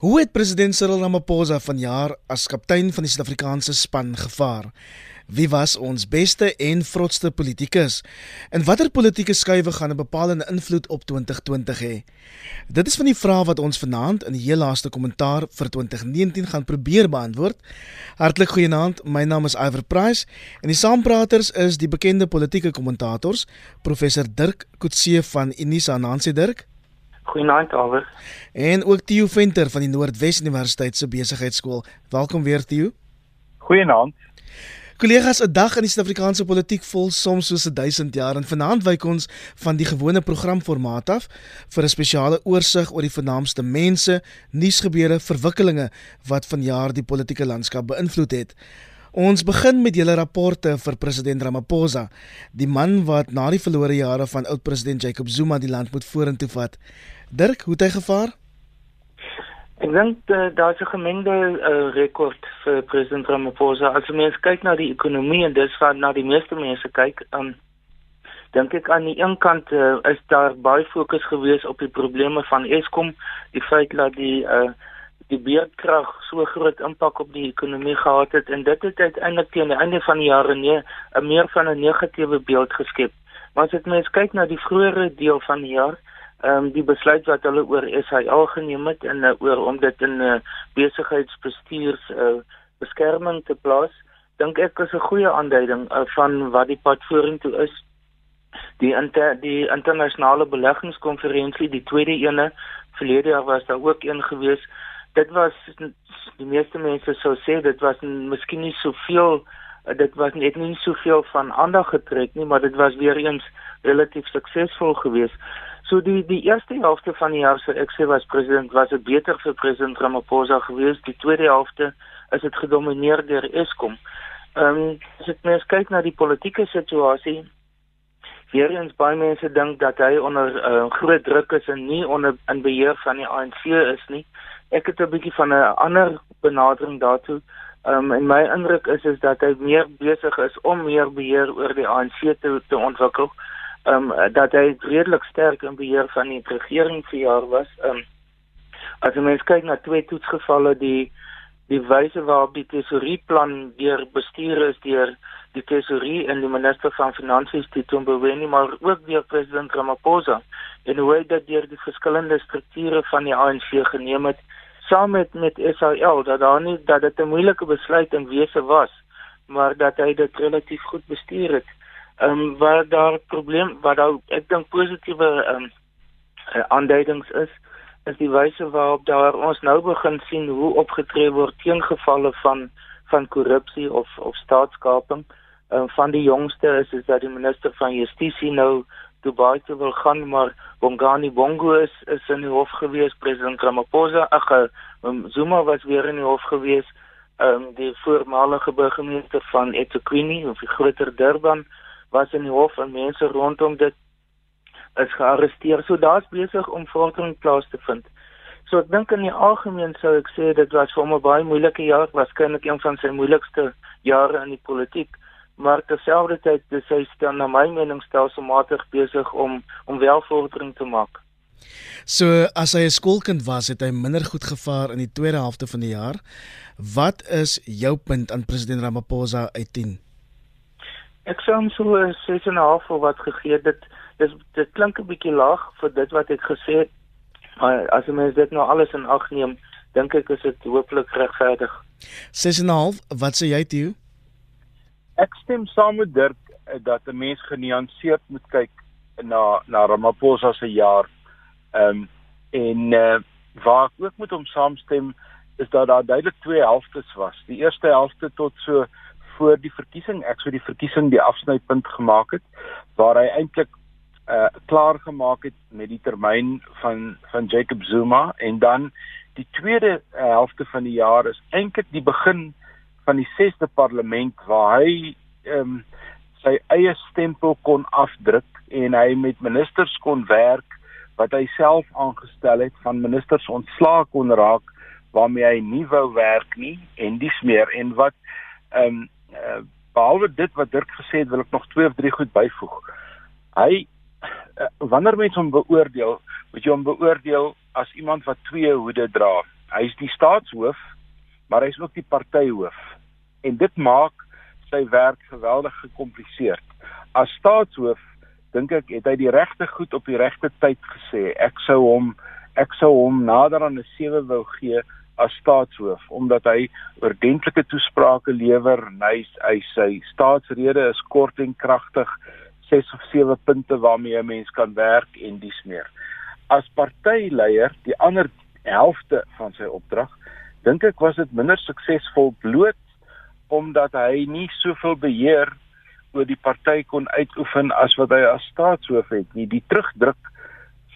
Hoe het president Cyril Ramaphosa vanjaar as kaptein van die Suid-Afrikaanse span gevaar? Wie was ons beste en vrotste politikus? En watter politieke skuwe gaan 'n bepalende invloed op 2020 hê? Dit is van die vrae wat ons vanaand in die heel laaste kommentaar vir 2019 gaan probeer beantwoord. Hartlik goeienaand. My naam is Iver Price en die saampraters is die bekende politieke kommentators, professor Dirk Coetzee van Unisa Nancy Dirk. Goeienaand alweer. En ook Theo Venter van die Noordwes Universiteit se Besigheidsskool. Welkom weer Theo. Goeienaand. Kollegas, 'n dag in die Suid-Afrikaanse politiek vol soms soos 'n 1000 jaar en vanaand wyk ons van die gewone programformaat af vir 'n spesiale oorsig oor die vernaamste mense, nuusgebeure, verwikkelinge wat vanjaar die politieke landskap beïnvloed het. Ons begin met julle rapporte vir president Ramaphosa, die man wat na die verlore jare van oud-president Jacob Zuma die land moet vorentoe vat. Dirk, hoe het hy gevaar? Ek dink uh, daar's 'n gemengde uh, rekord vir president Ramaphosa. As mens kyk na die ekonomie en dis wat na die meeste mense kyk, um, dink ek aan die een kant uh, is daar baie fokus gewees op die probleme van Eskom, die feit dat die uh, die beerdkrag so groot impak op die ekonomie gehad het en dit het uiteindelik teen die einde van die jare nee 'n meer van 'n negatiewe beeld geskep. Maar as dit mens kyk na die vroeëre deel van die jaar, ehm um, die besluit wat hulle oor SAL geneem het en uh, oor om dit in 'n uh, besigheidsbestuurs uh, beskerming te plaas, dink ek is 'n goeie aanduiding uh, van wat die pad vorentoe is. Die inter, die internasionale beleggingskonferensie, die tweede ene verlede jaar was daar ook een geweest dit was die meeste mense sou sê dit was miskien nie soveel dit was net nie soveel van aandag getrek nie maar dit was weer eens relatief suksesvol geweest. So die die eerste helfte van die jaar sou ek sê was president was dit beter vir president Ramaphosa geweest. Die tweede helfte is dit gedomeineer deur Eskom. Ehm um, as ek mens kyk na die politieke situasie Weer eens baie mense dink dat hy onder uh, groot druk is en nie onder in beheer van die ANC is nie ek het 'n bietjie van 'n ander benadering daartoe. Ehm um, en my indruk is is dat hy meer besig is om meer beheer oor die ANC te te ontwikkel. Ehm um, dat hy redelik sterk in beheer van die regering vir jaar was. Um, as jy mens kyk na twee toetsgevalle die die wyse waarop die tesorieplan deur bestuur is deur die tesorie en die minister van finansies Tito Mboweni maar ook deur president Ramaphosa en hoe hy dit deur die verskillende strukture van die ANC geneem het saam met met SAL dat daar nie dat dit 'n moeilike besluit in wese was, maar dat hy dit relatief goed bestuur het. Ehm um, waar daar probleem wat daar ek dink positiewe ehm um, aanduidings is is die wyse waarop daar ons nou begin sien hoe opgetree word teen gevalle van van korrupsie of of staatskaping. Ehm um, van die jongste is is dat die minister van justisie nou Dubai toe wil gaan maar Bongani Bongo is is in die hof gewees president Ramaphosa ag um, Zuma was weer in die hof gewees um, die voormalige burgemeester van eThekwini of die groter Durban was in die hof en mense rondom dit is gearresteer so daar's besig om volking plaas te vind so ek dink in die algemeen sou ek sê dit was vir hom 'n baie moeilike jaar waarskynlik een van sy moeilikste jare in die politiek maar terselfdertyd dis hy stel na my mening stelselmatig besig om om welvordering te maak. So as hy 'n skoolkind was, het hy minder goed gevaar in die tweede helfte van die jaar. Wat is jou punt aan president Ramaphosa uit 10? Ek sou hom so 'n 6.5 vir wat gegee het. Dit dis dit klink 'n bietjie laag vir dit wat ek gesê het. Maar as jy mens dit nou alles in ag neem, dink ek is dit hopelik regverdig. 6.5, wat sê jy, Theo? ek stem saam met Dirk eh, dat 'n mens genuanceerd moet kyk na na Ramaphosa se jaar. Ehm um, en uh, waar ek ook met hom saamstem is dat daar duidelik twee helftes was. Die eerste helfte tot so voor die verkiesing, ek sou die verkiesing die afsnypunt gemaak het waar hy eintlik uh klaar gemaak het met die termyn van van Jacob Zuma. En dan die tweede uh, helfte van die jaar is eintlik die begin van die 6de parlement waar hy ehm um, sy eie stempel kon afdruk en hy met ministers kon werk wat hy self aangestel het van ministers ontslae kon raak waarmee hy nie wou werk nie en dis meer. En wat ehm um, uh, behalwe dit wat Dirk gesê het wil ek nog twee of drie goed byvoeg. Hy uh, wanneer mense hom beoordeel, moet jy hom beoordeel as iemand wat twee hoede dra. hy's die staatshoof, maar hy's ook die partyhoof. En dit maak sy werk geweldig gekompliseerd. As staatshoof dink ek het hy die regte goed op die regte tyd gesê. Ek sou hom ek sou hom nader aan 'n 7 wou gee as staatshoof omdat hy ordentlike toesprake lewer en hy hy sy staatsrede is kort en kragtig 6 of 7 punte waarmee 'n mens kan werk en dis meer. As partyleier, die ander helfte van sy opdrag, dink ek was dit minder suksesvol bloot omdat hy nie soveel beheer oor die party kon uitoefen as wat hy as staatshoof het nie. Die terugdruk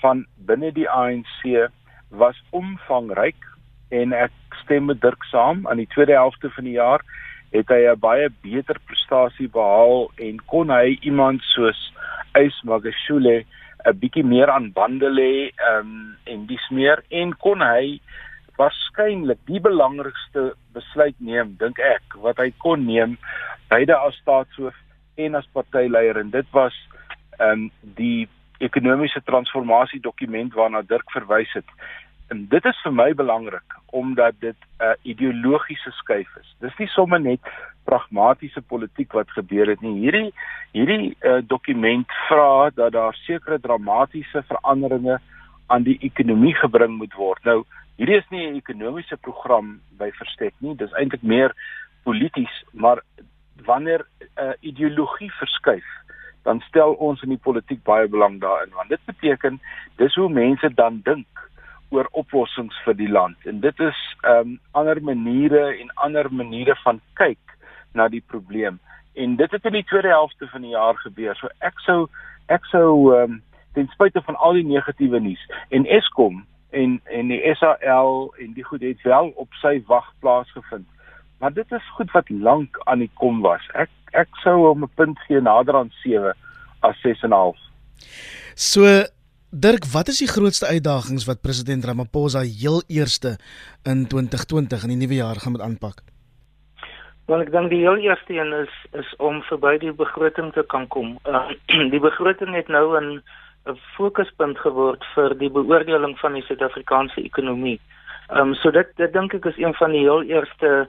van binne die ANC was omvangryk en ek stem met Dirk saam. Aan die tweede helfte van die jaar het hy 'n baie beter prestasie behaal en kon hy iemand soos Ys Magashule 'n bietjie meer aan bande lê um, en dis meer en kon hy waarskynlik die belangrikste besluit neem dink ek wat hy kon neem beide as staatshoof en as partyleier en dit was um, die ekonomiese transformasie dokument waarna Dirk verwys het En dit is vir my belangrik omdat dit 'n uh, ideologiese skuif is. Dis nie sommer net pragmatiese politiek wat gebeur het nie. Hierdie hierdie uh, dokument vra dat daar sekere dramatiese veranderinge aan die ekonomie gebring moet word. Nou, hierdie is nie 'n ekonomiese program by verstek nie. Dis eintlik meer polities, maar wanneer 'n uh, ideologie verskuif, dan stel ons in die politiek baie belang daarin want dit beteken dis hoe mense dan dink oor oplossings vir die land. En dit is ehm um, ander maniere en ander maniere van kyk na die probleem. En dit het in die tweede helfte van die jaar gebeur. So ek sou ek sou ehm um, ten spyte van al die negatiewe nuus en Eskom en en die SAL en die goed het wel op sy wag plaasgevind. Maar dit is goed wat lank aan die kom was. Ek ek sou hom 'n punt gee nader aan 7 as 6 en 'n half. So Dirk, wat is die grootste uitdagings wat president Ramaphosa heel eerste in 2020 in die nuwe jaar gaan moet aanpak? Wel ek dink die heel eerste een is is om verby die begroting te kan kom. Uh, die begroting het nou 'n 'n fokuspunt geword vir die beoordeling van die Suid-Afrikaanse ekonomie. Ehm um, so dit dit dink ek is een van die heel eerste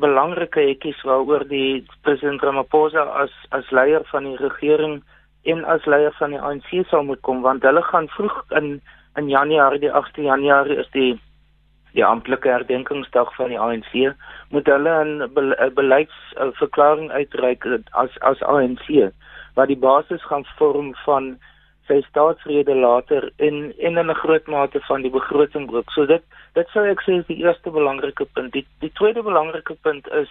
belangrike hekkies waaroor die president Ramaphosa as as leier van die regering en as leier van die ANC sal moet kom want hulle gaan vroeg in in Januarie die 8de Januarie is die die amptelike herdenkingsdag van die ANC moet hulle 'n beleidsverklaring uitreik as as ANC wat die basis gaan vorm van sy staatsrede later in in 'n groot mate van die begroting ook. So dit dit sou ek sê is die eerste belangrike punt. Die die tweede belangrike punt is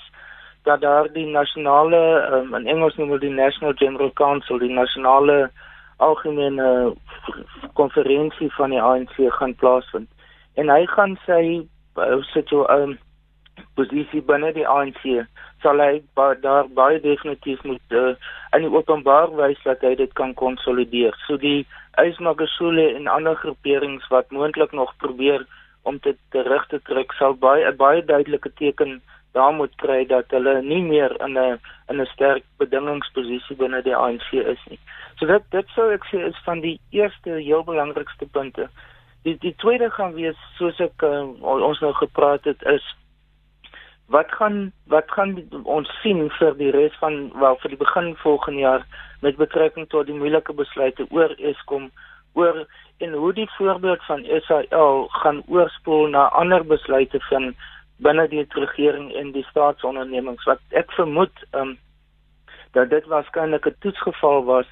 dat daar die nasionale um, in Engels noem hulle die National General Council, die nasionale algemene konferensie van die ANC gaan plaasvind. En hy gaan sy uh, sit so 'n um, posisie binne die ANC sal hy ba daar baie definitief moet uh, in die openbaar wys dat hy dit kan konsolideer. So die Ysmagasule en ander groeperings wat moontlik nog probeer om dit terug te trek sal baie 'n baie duidelike teken daar moet kry dat hulle nie meer in 'n in 'n sterk bedingingsposisie binne die ANC is nie. So dit dit sou ek sê is van die eerste heel belangrikste punte. Die die tweede gaan wees soos ek uh, ons nou gepraat het is wat gaan wat gaan ons sien vir die res van wel vir die begin volgende jaar met betrekking tot die moeilike besluite oor Eskom oor en hoe die voorbeeld van SAL gaan oorspoel na ander besluite van binne die regering en die staatsondernemings wat ek vermoed um, dat dit waarskynlik 'n toetsgeval was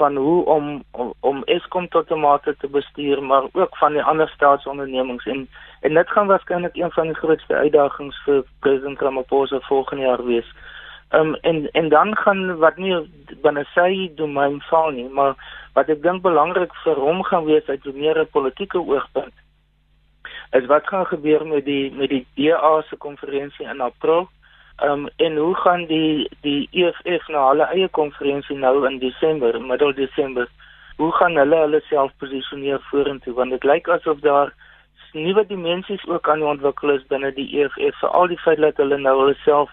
van hoe om om, om Eskom tot tomate te bestuur maar ook van die ander staatsondernemings en en dit gaan waarskynlik een van die grootste uitdagings vir president Ramaphosa volgende jaar wees. Ehm um, en en dan gaan wat nie binne sy domein val nie, maar wat ek dink belangrik vir hom gaan wees uit 'n meer politieke oogpunt is wat gaan gebeur met die met die DA se konferensie in April. Ehm um, en hoe gaan die die EFF na hulle eie konferensie nou in Desember, middel Desember, hoe gaan hulle hulle self posisioneer vorentoe want dit lyk asof daar nuwe dimensies ook aan ontwikkel is binne die EFF vir al die feit dat hulle nou hulle self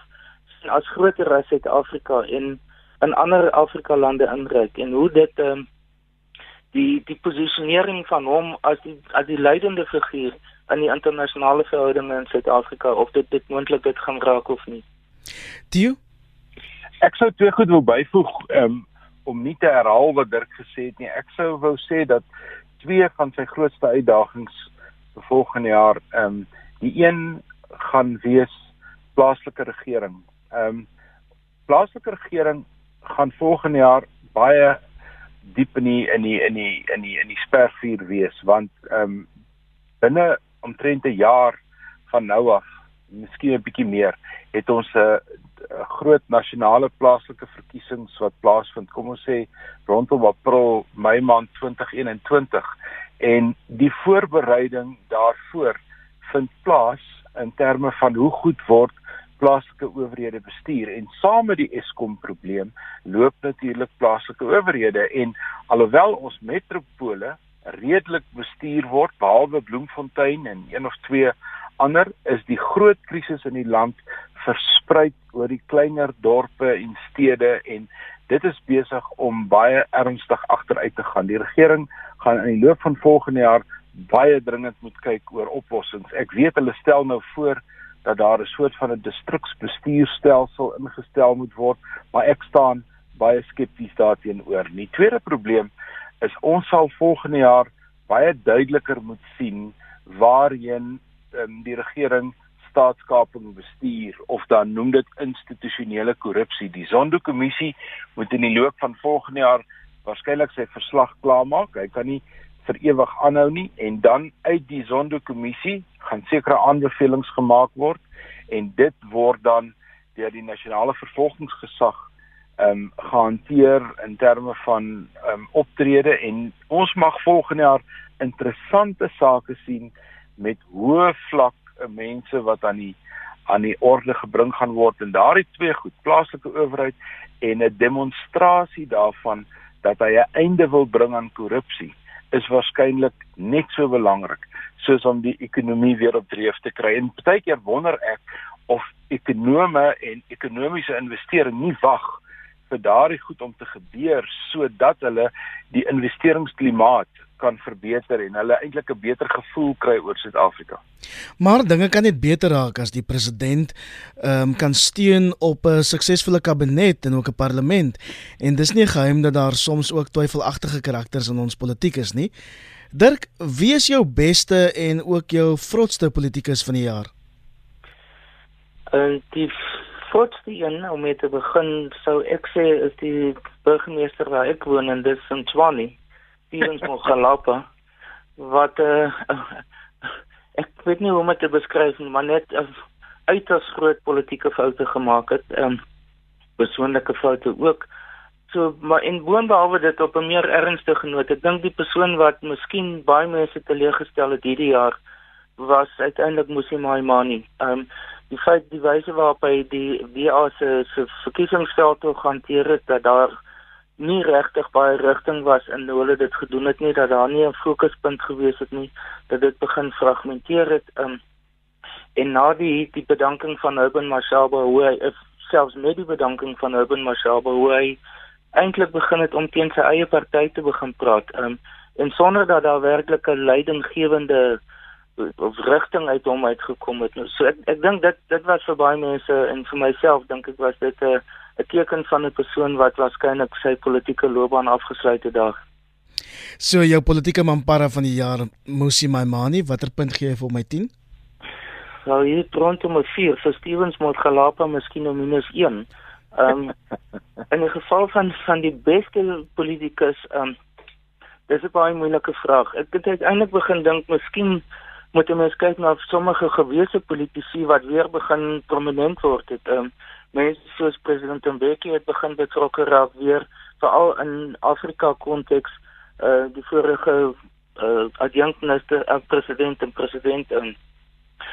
as groter as Suid-Afrika en in ander Afrika lande inreik en hoe dit ehm um, die die posisionering van hom as die as die leidende figuur in die internasionale verhoudinge in Suid-Afrika of dit dit moontlik dit gaan raak of nie. Tio Ek sou twee goed wil byvoeg um, om nie te herhaal wat Dirk gesê het nie. Ek sou wou sê dat twee van sy grootste uitdagings vir volgende jaar, ehm um, die een gaan wees plaaslike regering. Ehm um, plaaslike regering gaan volgende jaar baie diep in die in die in die in die in die spervuur wees want ehm um, binne omtrent 'n jaar van nou af, miskien 'n bietjie meer, het ons 'n uh, groot nasionale plaaslike verkiesings wat plaasvind, kom ons sê rondom April, Mei maand 2021 en die voorbereiding daarvoor vind plaas in terme van hoe goed word plaaslike owerhede bestuur. En saam met die Eskom probleem loop natuurlik plaaslike owerhede. En alhoewel ons metropole redelik bestuur word behalwe Bloemfontein en een of twee ander is die groot krisis in die land versprei oor die kleiner dorpe en stede en dit is besig om baie ernstig agteruit te gaan. Die regering gaan in die loop van volgende jaar baie dringend moet kyk oor oplossings. Ek weet hulle stel nou voor dat daar 'n soort van 'n distriksbestuurstelsel ingestel moet word, maar ek staan baie skepties daarteenoor. Die tweede probleem is ons sal volgende jaar baie duideliker moet sien waarheen um, die regering staatskaping bestuur of dan noem dit institusionele korrupsie. Die Zondo-kommissie moet in die loop van volgende jaar waarskynlik sy verslag klaarmaak. Hy kan nie vir ewig aanhou nie en dan uit die Zondo-kommissie gaan sekere aanbevelings gemaak word en dit word dan deur die nasionale vervolgingsgesag ehm um, gehanteer in terme van ehm um, optrede en ons mag volgende jaar interessante sake sien met hoë vlak mense wat aan die aan die orde gebring gaan word en daardie twee goed plaaslike owerheid en 'n demonstrasie daarvan dat hy 'n einde wil bring aan korrupsie is waarskynlik net so belangrik soos om die ekonomie weer op dreef te kry. En baie keer wonder ek of ekonome en ekonomiese investering nie wag vir daardie goed om te gebeur sodat hulle die investeringsklimaat kan verbeter en hulle eintlik 'n beter gevoel kry oor Suid-Afrika. Maar dinge kan net beter raak as die president ehm um, kan steun op 'n suksesvolle kabinet en ook 'n parlement. En dis nie geheim dat daar soms ook twyfelagtige karakters in ons politiek is nie. Dirk, wie is jou beste en ook jou vrotste politikus van die jaar? En die vrotste een om mee te begin sou ek sê is die burgemeester waar ek woon en dis in Tshwane. Stevens van Galapa wat uh, ek weet nie hoe om dit te beskryf nie, maar net 'n uh, uiters groot politieke foute gemaak het. Ehm um, persoonlike foute ook. So maar en boonbehalwe dit op 'n meer ernstige noot, ek dink die persoon wat miskien baie mense teleeggestel het hierdie jaar was uiteindelik Musi Maimani. Ehm um, die feit die wyse waarop hy die WA se verkiesingsveld toe hanteer het dat daar nie regtig baie rigting was in hoe hulle dit gedoen het nie dat daar nie 'n fokuspunt gewees het nie dat dit begin fragmenteer het um, en na die die bedanking van Urban Mashaba hoe hy eh, selfs met die bedanking van Urban Mashaba hoe hy eintlik begin het om teen sy eie party te begin praat um, en sonder dat daar werklik 'n leidinggewende of rigting uit hom uitgekom het. Nou, so ek ek dink dit dit was vir baie mense en vir myself dink ek was dit 'n 'n teken van 'n persoon wat waarskynlik sy politieke loopbaan afgesluit het daar. So jou politieke mampara van die jaar Musi Maimani, watter punt gee jy vir my 10? Nou hier rondom 'n 4, so Stevens moet gelapa miskien om minus 1. Ehm um, in die geval van van die beste politikus ehm um, dis 'n baie moeilike vraag. Ek het uiteindelik begin dink miskien moet ons kyk na sommige gewese politici wat weer begin prominent word het. Ehm um, mense soos president Mbeki het begin betrokke raak weer veral in Afrika konteks uh die vorige uh adjunkminister en president en president en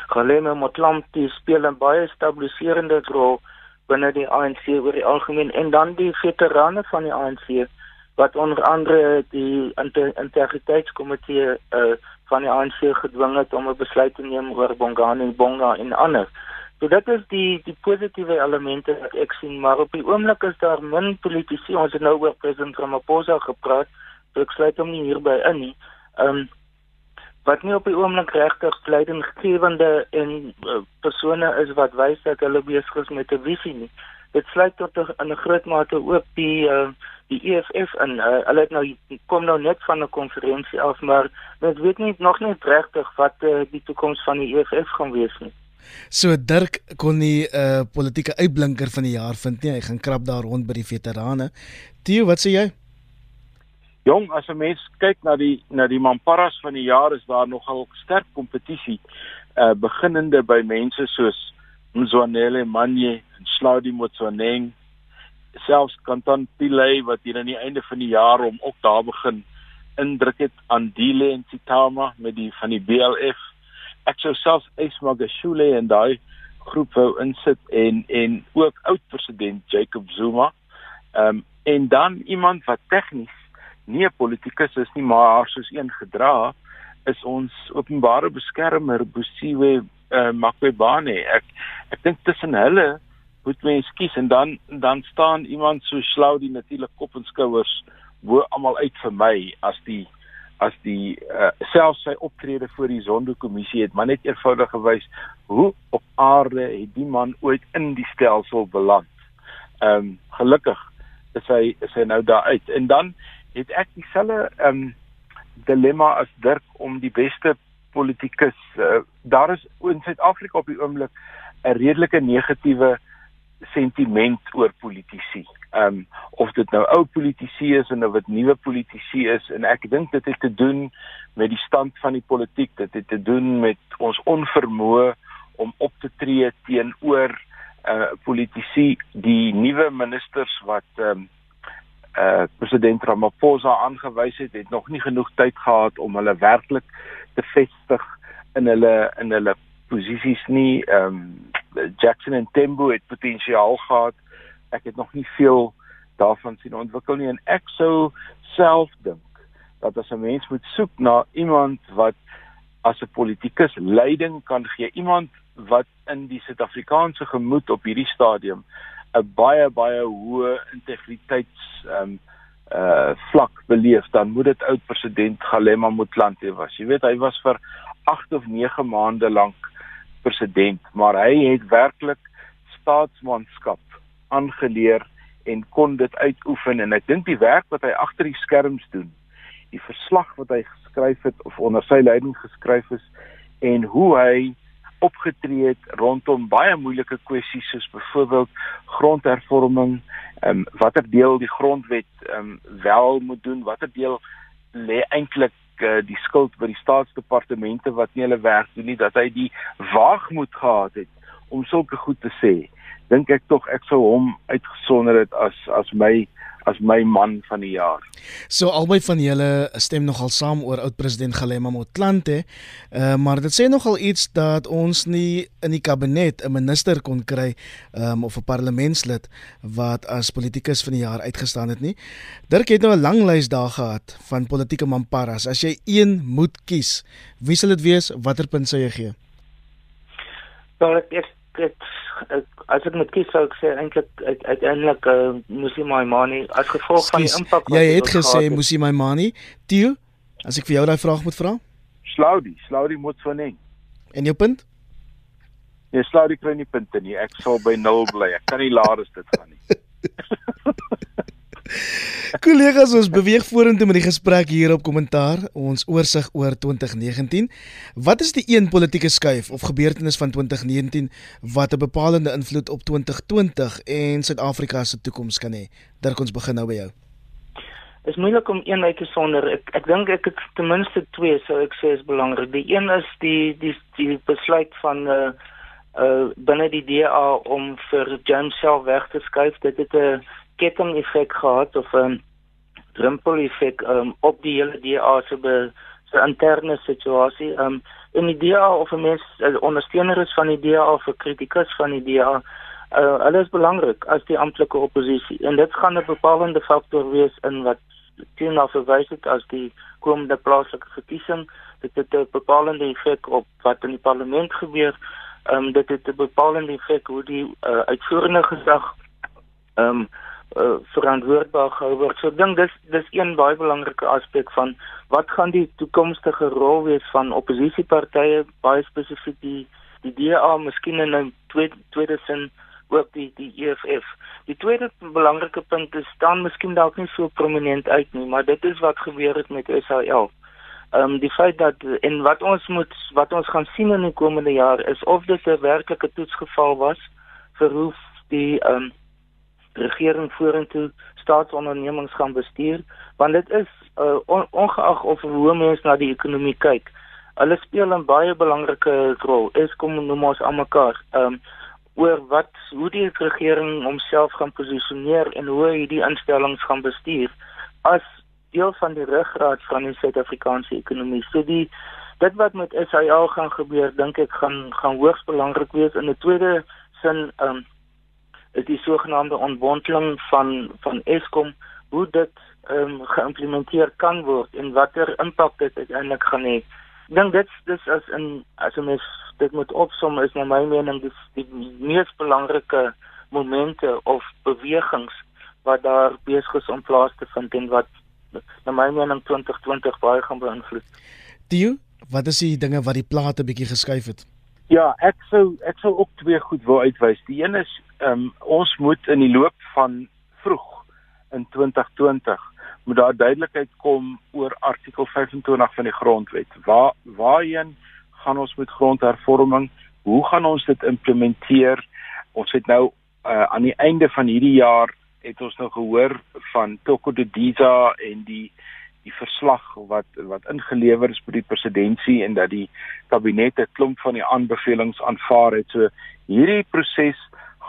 Kgalema Motlanthe speel 'n baie stabiliserende rol binne die ANC oor die algemeen en dan die veterane van die ANC wat onder andere die integriteitskomitee uh van die ANC gedwing het om 'n besluit te neem oor Bongani Bonga en ander. So dit is die die positiewe elemente wat ek sien, maar op die oomblik is daar min politici. Ons het nou oor president Ramaphosa gepraat, so ek sluit hom nie hierby in nie. Ehm um, wat nie op die oomblik regtig leidinggewende en uh, persone is wat wys dat hulle besig is met 'n visie nie. Dit sluit tot 'n groot mate ook die uh, die EFF en uh, hulle het nou kom nou net van 'n konferensie af, maar mens weet nie nog nie regtig wat uh, die toekoms van die EFF gaan wees nie. So Dirk kon nie 'n uh, politieke uitblinker van die jaar vind nie. Hy gaan krap daar rond by die veterane. Theo, wat sê jy? Jong, as 'n mens kyk na die na die Mamparas van die jaar is daar nogal sterk kompetisie uh beginnende by mense soos Mzwanele Manye en Slaudi Motsoeneng selfs Kanton Pile wat hier aan die einde van die jaar om ook daar begin indruk het aan Dile en Sitama met die van die BLF ek sou selfs Esma Gashule en daai groep wou insit en en ook oud president Jacob Zuma. Ehm um, en dan iemand wat tegnies nie 'n politikus is nie, maar soos een gedra is ons openbare beskermer Bosiwe uh, Makwebane. Ek ek dink tussen hulle moet mens kies en dan dan staan iemand so slou die natuurlik kop en skouers bo almal uit vir my as die as die uh, selfs sy optrede voor die Zondo-kommissie het maar net eenvoudig gewys hoe op aarde het die man ooit in die stelsel beland. Ehm um, gelukkig is hy is hy nou daar uit. En dan het ek dieselfde ehm um, dilemma as Dirk om die beste politikus. Uh, daar is in Suid-Afrika op die oomblik 'n redelike negatiewe sentiment oor politici. Ehm um, of dit nou ou politici is en of dit nuwe politici is en ek dink dit het te doen met die stand van die politiek, dit het te doen met ons onvermoë om op te tree teenoor uh politici, die nuwe ministers wat ehm um, uh president Ramaphosa aangewys het, het nog nie genoeg tyd gehad om hulle werklik te vestig in hulle in hulle posisies nie. Ehm um, Jackson en Tembo het potensiaal gehad. Ek het nog nie veel daarvan sien ontwikkel nie en ek sou self dink dat as 'n mens moet soek na iemand wat as 'n politikus leiding kan gee, iemand wat in die Suid-Afrikaanse gemoed op hierdie stadium 'n baie baie hoë integriteits ehm um, uh vlak beleef dan moet dit oud president Galema Motlanthe was. Jy weet hy was vir 8 of 9 maande lank president, maar hy het werklik staatsmanskap aangeleer en kon dit uitoefen en ek dink die werk wat hy agter die skerms doen, die verslag wat hy geskryf het of onder sy leiding geskryf is en hoe hy opgetree het rondom baie moeilike kwessies soos byvoorbeeld grondhervorming, ehm um, watter deel die grondwet ehm um, wel moet doen, watter deel lê eintlik uh, die skuld by die staatsdepartemente wat nie hulle werk doen nie, dat hy die waagmoed gehad het om sulke goed te sê. Dink ek tog ek sou hom uitgesonder het as as my as my man van die jaar. So albei van julle stem nogal saam oor oud president Galema Motlanthe, uh, maar dit sê nogal iets dat ons nie in die kabinet 'n minister kon kry um, of 'n parlementslid wat as politikus van die jaar uitgestaan het nie. Dirk het nou 'n lang lys daar gehad van politieke mamparas. As jy een moet kies, wie sal dit wees? Watter punt sou jy gee? Wel ek ek as ek moet kies sou ek sê eintlik uiteindelik uh, Musi Maimani as gevolg Skus, van die impak wat jy het gesê Musi Maimani Tio as ek vir jou daai vraag moet vra? Slaudi Slaudi moet van ning en jou punt? Nee Slaudi kry nie punte nie. Ek sal by 0 bly. Ek kan nie laer as dit gaan nie Kollegas, ons beweeg vorentoe met die gesprek hier op kommentaar, ons oorsig oor 2019. Wat is die een politieke skuif of gebeurtenis van 2019 wat 'n bepalende invloed op 2020 en Suid-Afrika se toekoms kan hê? Dirk, ons begin nou by jou. Dit is moeilik om een uit te sonder. Ek ek dink ek het ten minste twee sou ek sê is belangrik. Die een is die die die besluit van uh uh binne die DA om vir James self weg te skuif. Dit het 'n ketting effek gehad of 'n um, drumpel effek um, op die hele DA se be se interne situasie. Um in die DA of 'n mens uh, ondersteuner is van die DA of 'n kritikus van die DA, uh, hulle is belangrik as die amptelike oppositie en dit gaan 'n bepalende faktor wees in wat teen na verwys het as die komende plaaslike verkiesing. Dit het 'n bepalende effek op wat in die parlement gebeur. Um dit het 'n bepalende effek hoe die uh, uitvoerende gesag um uh, verantwoordbaar gehou word. So ek dink dis dis een baie belangrike aspek van wat gaan die toekomstige rol wees van oppositiepartye, baie spesifiek die die DA, miskien in 'n tweede tweede sin ook die die EFF. Die tweede belangrike punt is staan miskien dalk nie so prominent uit nie, maar dit is wat gebeur het met SAL. Ehm um, die feit dat en wat ons moet wat ons gaan sien in die komende jaar is of dit 'n werklike toetsgeval was vir hoe die ehm um, regering vorentoe staatsondernemings gaan bestuur want dit is uh, on, ongeag of hoe mense na die ekonomie kyk hulle speel 'n baie belangrike rol Eskom noem ons almekaar um, oor wat hoe die regering homself gaan posisioneer en hoe hy die instellings gaan bestuur as deel van die ruggraat van die Suid-Afrikaanse ekonomie. So die dit wat met SAL gaan gebeur, dink ek gaan gaan hoogs belangrik wees in 'n tweede sin um, is die sogenaamde ontwondeling van van Eskom hoe dit ehm um, geïmplementeer kan word en watter impak dit uiteindelik gaan hê. Ek dink dit dis as in as ons dit moet opsom is na my mening dis die mees belangrike momente of bewegings wat daar besig is om plaas te vind en wat na my mening 2020 baie gaan beïnvloed. Dio, wat is die dinge wat die plate bietjie geskuif het? Ja, ek sou ek sou ook twee goed wou uitwys. Die een is ehm um, ons moet in die loop van vroeg in 2020 moet daar duidelikheid kom oor artikel 25 van die grondwet. Waar waarheen gaan ons met grondhervorming? Hoe gaan ons dit implementeer? Ons het nou uh, aan die einde van hierdie jaar het ons nou gehoor van Toko Didiza en die die verslag wat wat ingelewer is by die presidentskap en dat die kabinet 'n klomp van die aanbevelings aanvaar het. So hierdie proses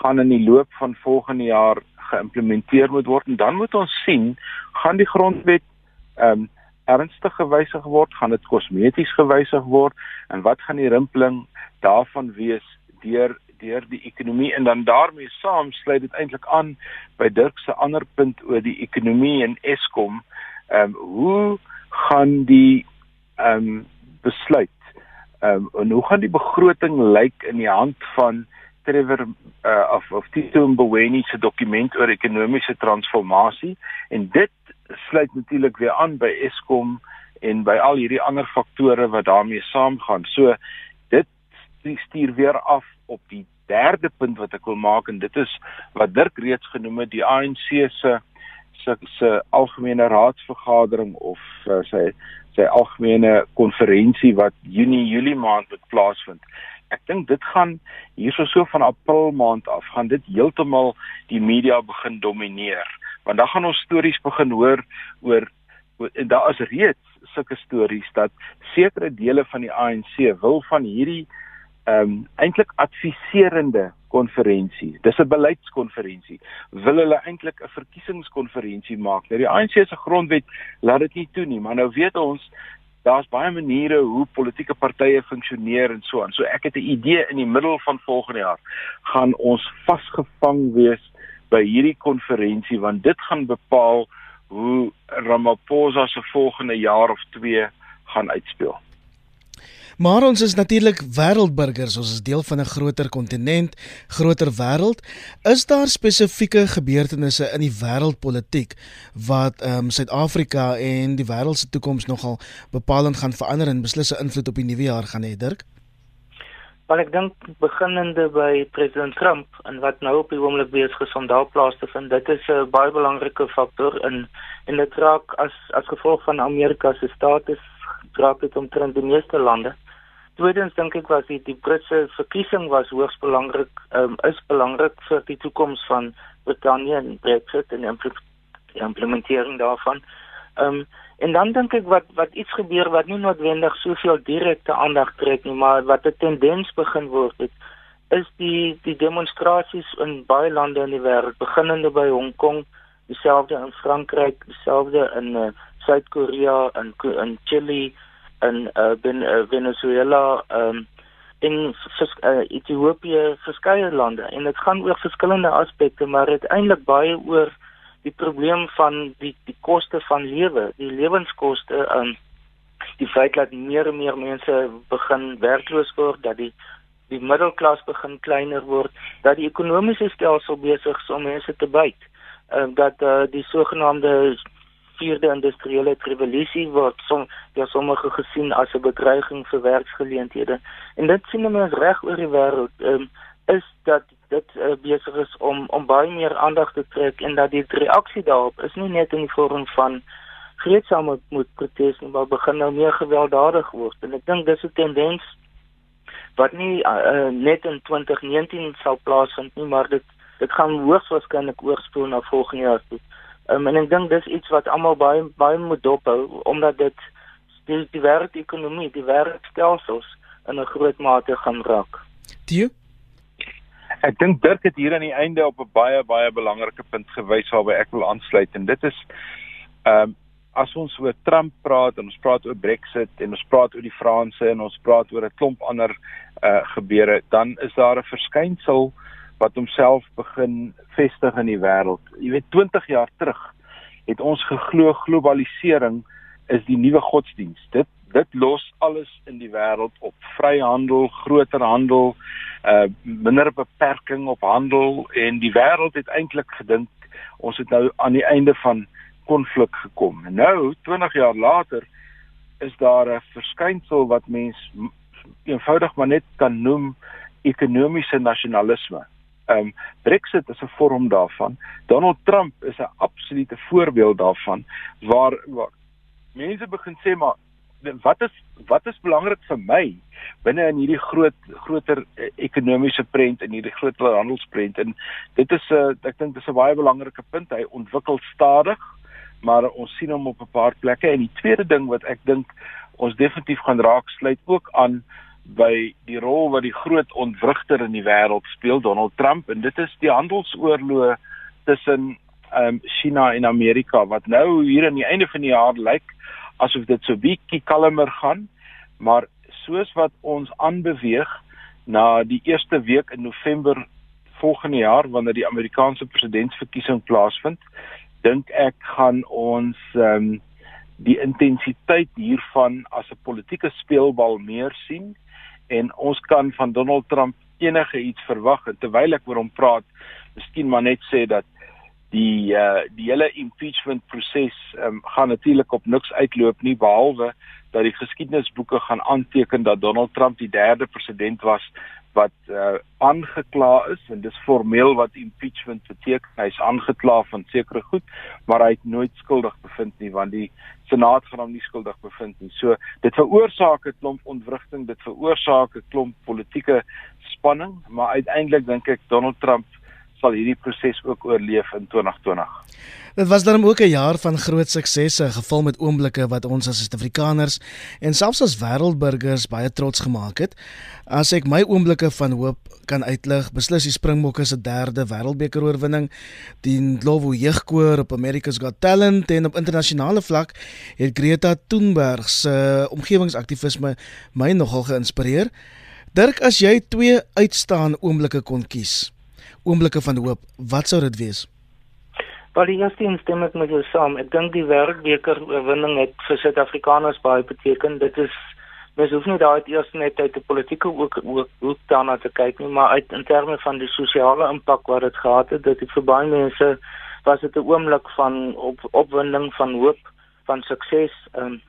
gaan in die loop van volgende jaar geïmplementeer moet word en dan moet ons sien gaan die grondwet ehm um, ernstig gewysig word, gaan dit kosmeties gewysig word en wat gaan die rimpeling daarvan wees deur deur die ekonomie en dan daarmee saam sluit dit eintlik aan by Dirk se ander punt oor die ekonomie en Eskom. Ehm um, hoe gaan die ehm um, besluit ehm um, en hoe gaan die begroting lyk in die hand van Trevor uh, of of Tito Mboweni se dokument oor ekonomiese transformasie en dit sluit natuurlik weer aan by Eskom en by al hierdie ander faktore wat daarmee saamgaan. So dit stuur weer af op die derde punt wat ek wil maak en dit is wat Dirk reeds genoem het die ANC se se se algemene raadsvergadering of uh, sy sy algemene konferensie wat Junie Julie maand moet plaasvind. Ek dink dit gaan hierso so van April maand af gaan dit heeltemal die media begin domineer. Want dan gaan ons stories begin hoor oor en daar is reeds sulke stories dat sekere dele van die ANC wil van hierdie ehm um, eintlik adviserende konferensie. Dis 'n beleidskonferensie. Wil hulle eintlik 'n verkiesingskonferensie maak? Nou die ANC se grondwet laat dit nie toe nie, maar nou weet ons daar's baie maniere hoe politieke partye funksioneer en so aan. So ek het 'n idee in die middel van volgende jaar gaan ons vasgevang wees by hierdie konferensie want dit gaan bepaal hoe Ramaphosa se volgende jaar of 2 gaan uitspeel. Maar ons is natuurlik wêreldburgers, ons is deel van 'n groter kontinent, groter wêreld. Is daar spesifieke gebeurtenisse in die wêreldpolitiek wat ehm um, Suid-Afrika en die wêreld se toekoms nogal bepalend gaan verander en beslis 'n invloed op die nuwe jaar gaan hê, Dirk? Maar ek dink beginnende by president Trump en wat nou op die oomblik besig is om daar plaas te vind, dit is 'n baie belangrike faktor in en dit raak as as gevolg van Amerika se status raak dit omtrent die meeste lande. Tweedens dink ek was die die Britse verkiesing was hoogs belangrik, um, is belangrik vir die toekoms van Brittanje en Brexit en die implementering daarvan. Ehm um, en dan dink ek wat wat iets gebeur wat nie noodwendig soveel direkte aandag trek nie, maar wat 'n tendens begin word het, is die die demonstrasies in baie lande in die wêreld, beginnende by Hong Kong, dieselfde in Frankryk, dieselfde in uh, Suid-Korea en in, in Chili in uh, ben, uh, Venezuela um, in uh, Ethiopië verskeie lande. En dit gaan oor verskillende aspekte maar uiteindelik baie oor die probleem van die die koste van lewe die lewenskoste um, die feit dat meer en meer mense begin werkloos word dat die die middelklas begin kleiner word dat die ekonomiese stelsel besig is om mense te byt uh, dat uh, die sogenaamde vierde industriële revolusie word som ja sommige gesien as 'n bedreiging vir werksgeleenthede. En dit sien mense reg oor die wêreld. Um, is dat dit uh, besig is om om baie meer aandag te trek en dat die reaksie daarop is nie net in die vorm van vreedsame moet protes nie, maar begin nou meer gewelddadig word. En ek dink dis 'n tendens wat nie uh, net in 2019 sal plaasvind nie, maar dit dit gaan hoogs waarskynlik oorspoel na volgende jaar toe. Um, en ek dink dis iets wat almal baie baie moet dophou omdat dit die, die wêreldekonomie, die wêreldstelsels in 'n groot mate gaan raak. Die Ek dink Dirk het hier aan die einde op 'n baie baie belangrike punt gewys waarby ek wil aansluit en dit is ehm um, as ons oor Trump praat en ons praat oor Brexit en ons praat oor die Franse en ons praat oor 'n klomp ander uh gebeure, dan is daar 'n verskynsel wat homself begin vestig in die wêreld. Jy weet 20 jaar terug het ons geglo globalisering is die nuwe godsdiens. Dit dit los alles in die wêreld op vryhandel, groter handel, uh minder beperking op handel en die wêreld het eintlik gedink ons het nou aan die einde van konflik gekom. Nou 20 jaar later is daar 'n verskynsel wat mens eenvoudig maar net kan noem ekonomiese nasionalisme. Ehm um, Brexit is 'n vorm daarvan. Donald Trump is 'n absolute voorbeeld daarvan waar, waar mense begin sê maar wat is wat is belangrik vir my binne in hierdie groot groter eh, ekonomiese prent en hierdie groter handelsprent? En dit is 'n uh, ek dink dis 'n baie belangrike punt. Hy ontwikkel stadig maar ons sien hom op 'n paar plekke. En die tweede ding wat ek dink ons definitief gaan raak sluit ook aan by die rol wat die groot ontwrigter in die wêreld speel Donald Trump en dit is die handelsoorlog tussen ehm um, China en Amerika wat nou hier aan die einde van die jaar lyk asof dit so bietjie kalmer gaan maar soos wat ons aanbeweeg na die eerste week in November volgende jaar wanneer die Amerikaanse presidentsverkiesing plaasvind dink ek gaan ons ehm um, die intensiteit hiervan as 'n politieke speelbal meer sien en ons kan van Donald Trump enige iets verwag. Terwyl ek oor hom praat miskien maar net sê dat die uh, die hele impeachment proses um, gaan natuurlik op niks uitloop nie behalwe dat die geskiedenisboeke gaan aanteken dat Donald Trump die derde president was wat uh, aangekla is en dis formeel wat impeachment beteken. Hy's aangekla van sekere goed, maar hy het nooit skuldig bevind nie want die senaat gaan hom nie skuldig bevind nie. So dit veroorsaak 'n klomp ontwrigting, dit veroorsaak 'n klomp politieke spanning, maar uiteindelik dink ek Donald Trump sal hierdie proses ook oorleef in 2020. Dit was dan ook 'n jaar van groot suksesse, gevul met oomblikke wat ons as Suid-Afrikaners en selfs as wêreldburgers baie trots gemaak het. As ek my oomblikke van hoop kan uitlig, beslis die Springbokke se derde wêreldbeker oorwinning, die Ndlovu jeugkoor op America's Got Talent en op internasionale vlak het Greta Thunberg se omgewingsaktivisme my nogal geïnspireer. Dirk, as jy twee uitstaande oomblikke kon kies, oomblikke van hoop, wat sou dit wees? Wel, die eerste instem ek met jou saam. Ek dink die wêreldbeker oorwinning het vir Suid-Afrikaners baie beteken. Dit is mens hoef nie daai eers net uit die politieke ook ook ook daarna te kyk nie, maar uit in terme van die sosiale impak wat dit gehad het, dit vir baie mense was dit 'n oomblik van op, opwinding, van hoop, van sukses, um,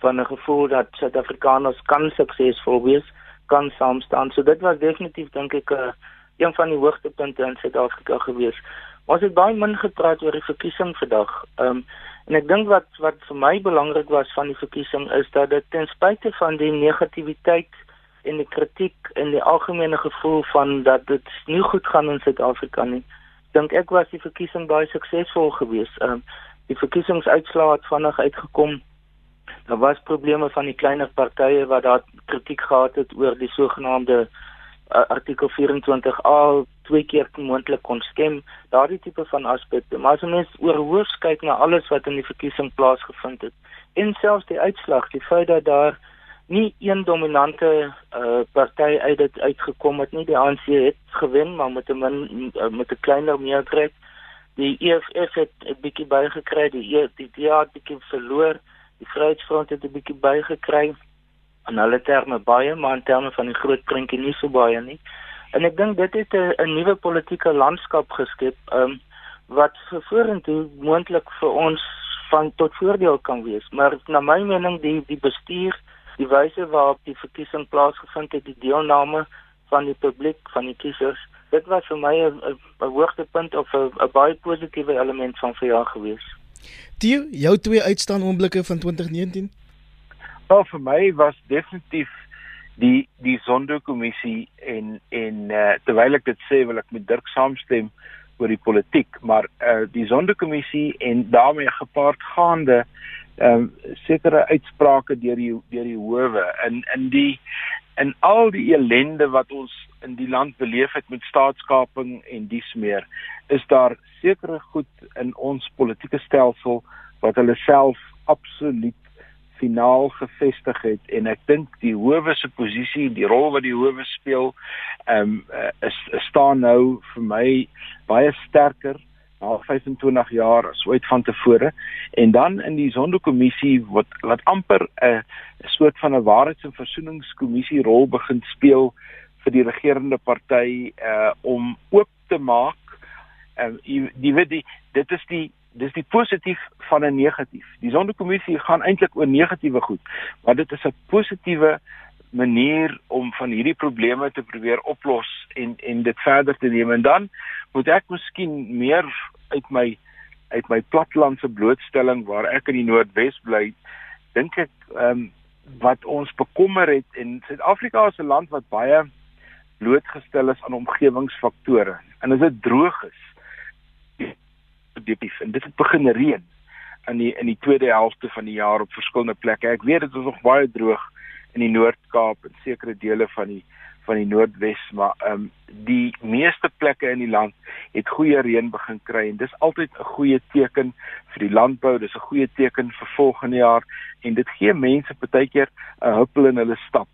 van 'n gevoel dat Suid-Afrikaners kan suksesvol wees, kan saam staan. So dit was definitief dink ek 'n uh, een van die hoogtepunte in Suid-Afrika gewees. Ons het baie min gepraat oor die verkiesing vandag. Ehm um, en ek dink wat wat vir my belangrik was van die verkiesing is dat dit ten spyte van die negativiteit en die kritiek en die algemene gevoel van dat dit nie goed gaan in Suid-Afrika nie, dink ek was die verkiesing baie suksesvol geweest. Ehm um, die verkiesingsuitslae het vinnig uitgekom. Daar was probleme van die kleiner partye wat daar kritiek gehad het oor die sogenaamde uh, artikel 24A twee keer moontlik kon stem, daardie tipe van aspekte. Maar as mens oorhoofs kyk na alles wat in die verkiesing plaasgevind het en selfs die uitslag, die feit dat daar nie een dominante uh, party uit dit uitgekom het nie, die ANC het gewen, maar met 'n min uh, met 'n kleiner meerderheid. Die EFF het 'n bietjie bygekry, die e, die DA het bietjie verloor, die Vryheidsfront het 'n bietjie bygekry in hulle terme baie, maar in terme van die groot prentjie nie so baie nie. En ek dink dit het 'n nuwe politieke landskap geskep, um, wat vorentoe moontlik vir ons van tot voordeel kan wees. Maar na my mening die die bestuur, die wyse waarop die verkiesing plaasgevind het, die deelname van die publiek, van die kiesers, dit was vir my 'n hoogtepunt of 'n baie positiewe element van verjaar gewees. Die jou twee uitstaan oomblikke van 2019? Wel vir my was definitief die die sondekommissie en en uh, terwyl ek dit sê wil ek met Dirk saamstem oor die politiek, maar uh, die sondekommissie en daarmee gepaardgaande ehm um, sekere uitsprake deur die deur die howe in in die in al die ellende wat ons in die land beleef het met staatskaping en dies meer is daar sekere goed in ons politieke stelsel wat hulle self absoluut finaal gevestig het en ek dink die howe se posisie, die rol wat die howe speel, ehm um, is, is staan nou vir my baie sterker na 25 jaar as ooit van tevore en dan in die sondekommissie wat wat amper 'n soort van 'n waarheids- en versoeningskommissie rol begin speel vir die regerende party uh om oop te maak. Ehm uh, die weet die dit is die dis die positief van 'n negatief. Die sondekommissie gaan eintlik oor negatiewe goed, maar dit is 'n positiewe manier om van hierdie probleme te probeer oplos en en dit verder te neem en dan moet ek miskien meer uit my uit my platlandse blootstelling waar ek in die Noordwes bly dink ek ehm um, wat ons bekommer het en Suid-Afrika is 'n land wat baie blootgestel is aan omgewingsfaktore en as dit droog is diep en dit het begin reën in die in die tweede helfte van die jaar op verskillende plekke ek weet dit is nog baie droog in die Noord-Kaap en sekere dele van die van die Noordwes, maar ehm um, die meeste plekke in die land het goeie reën begin kry en dis altyd 'n goeie teken vir die landbou, dis 'n goeie teken vir volgende jaar en dit gee mense partykeer 'n huppel in hulle stap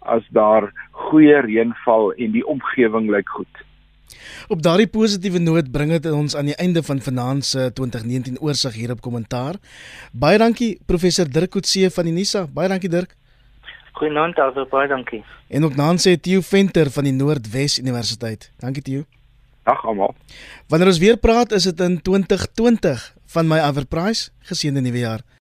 as daar goeie reënval en die omgewing lyk goed. Op daardie positiewe noot bring dit ons aan die einde van vanaand se 2019 oorsig hier op kommentaar. Baie dankie professor Dirk Coetzee van die Nisa. Baie dankie Dirk. Goeienaand, Aldo, baie dankie. En ook dan sê Theo Venter van die Noordwes Universiteit. Dankie Theo. Dag almal. Wanneer ons weer praat, is dit in 2020 van my Everprice. Geseënde nuwe jaar.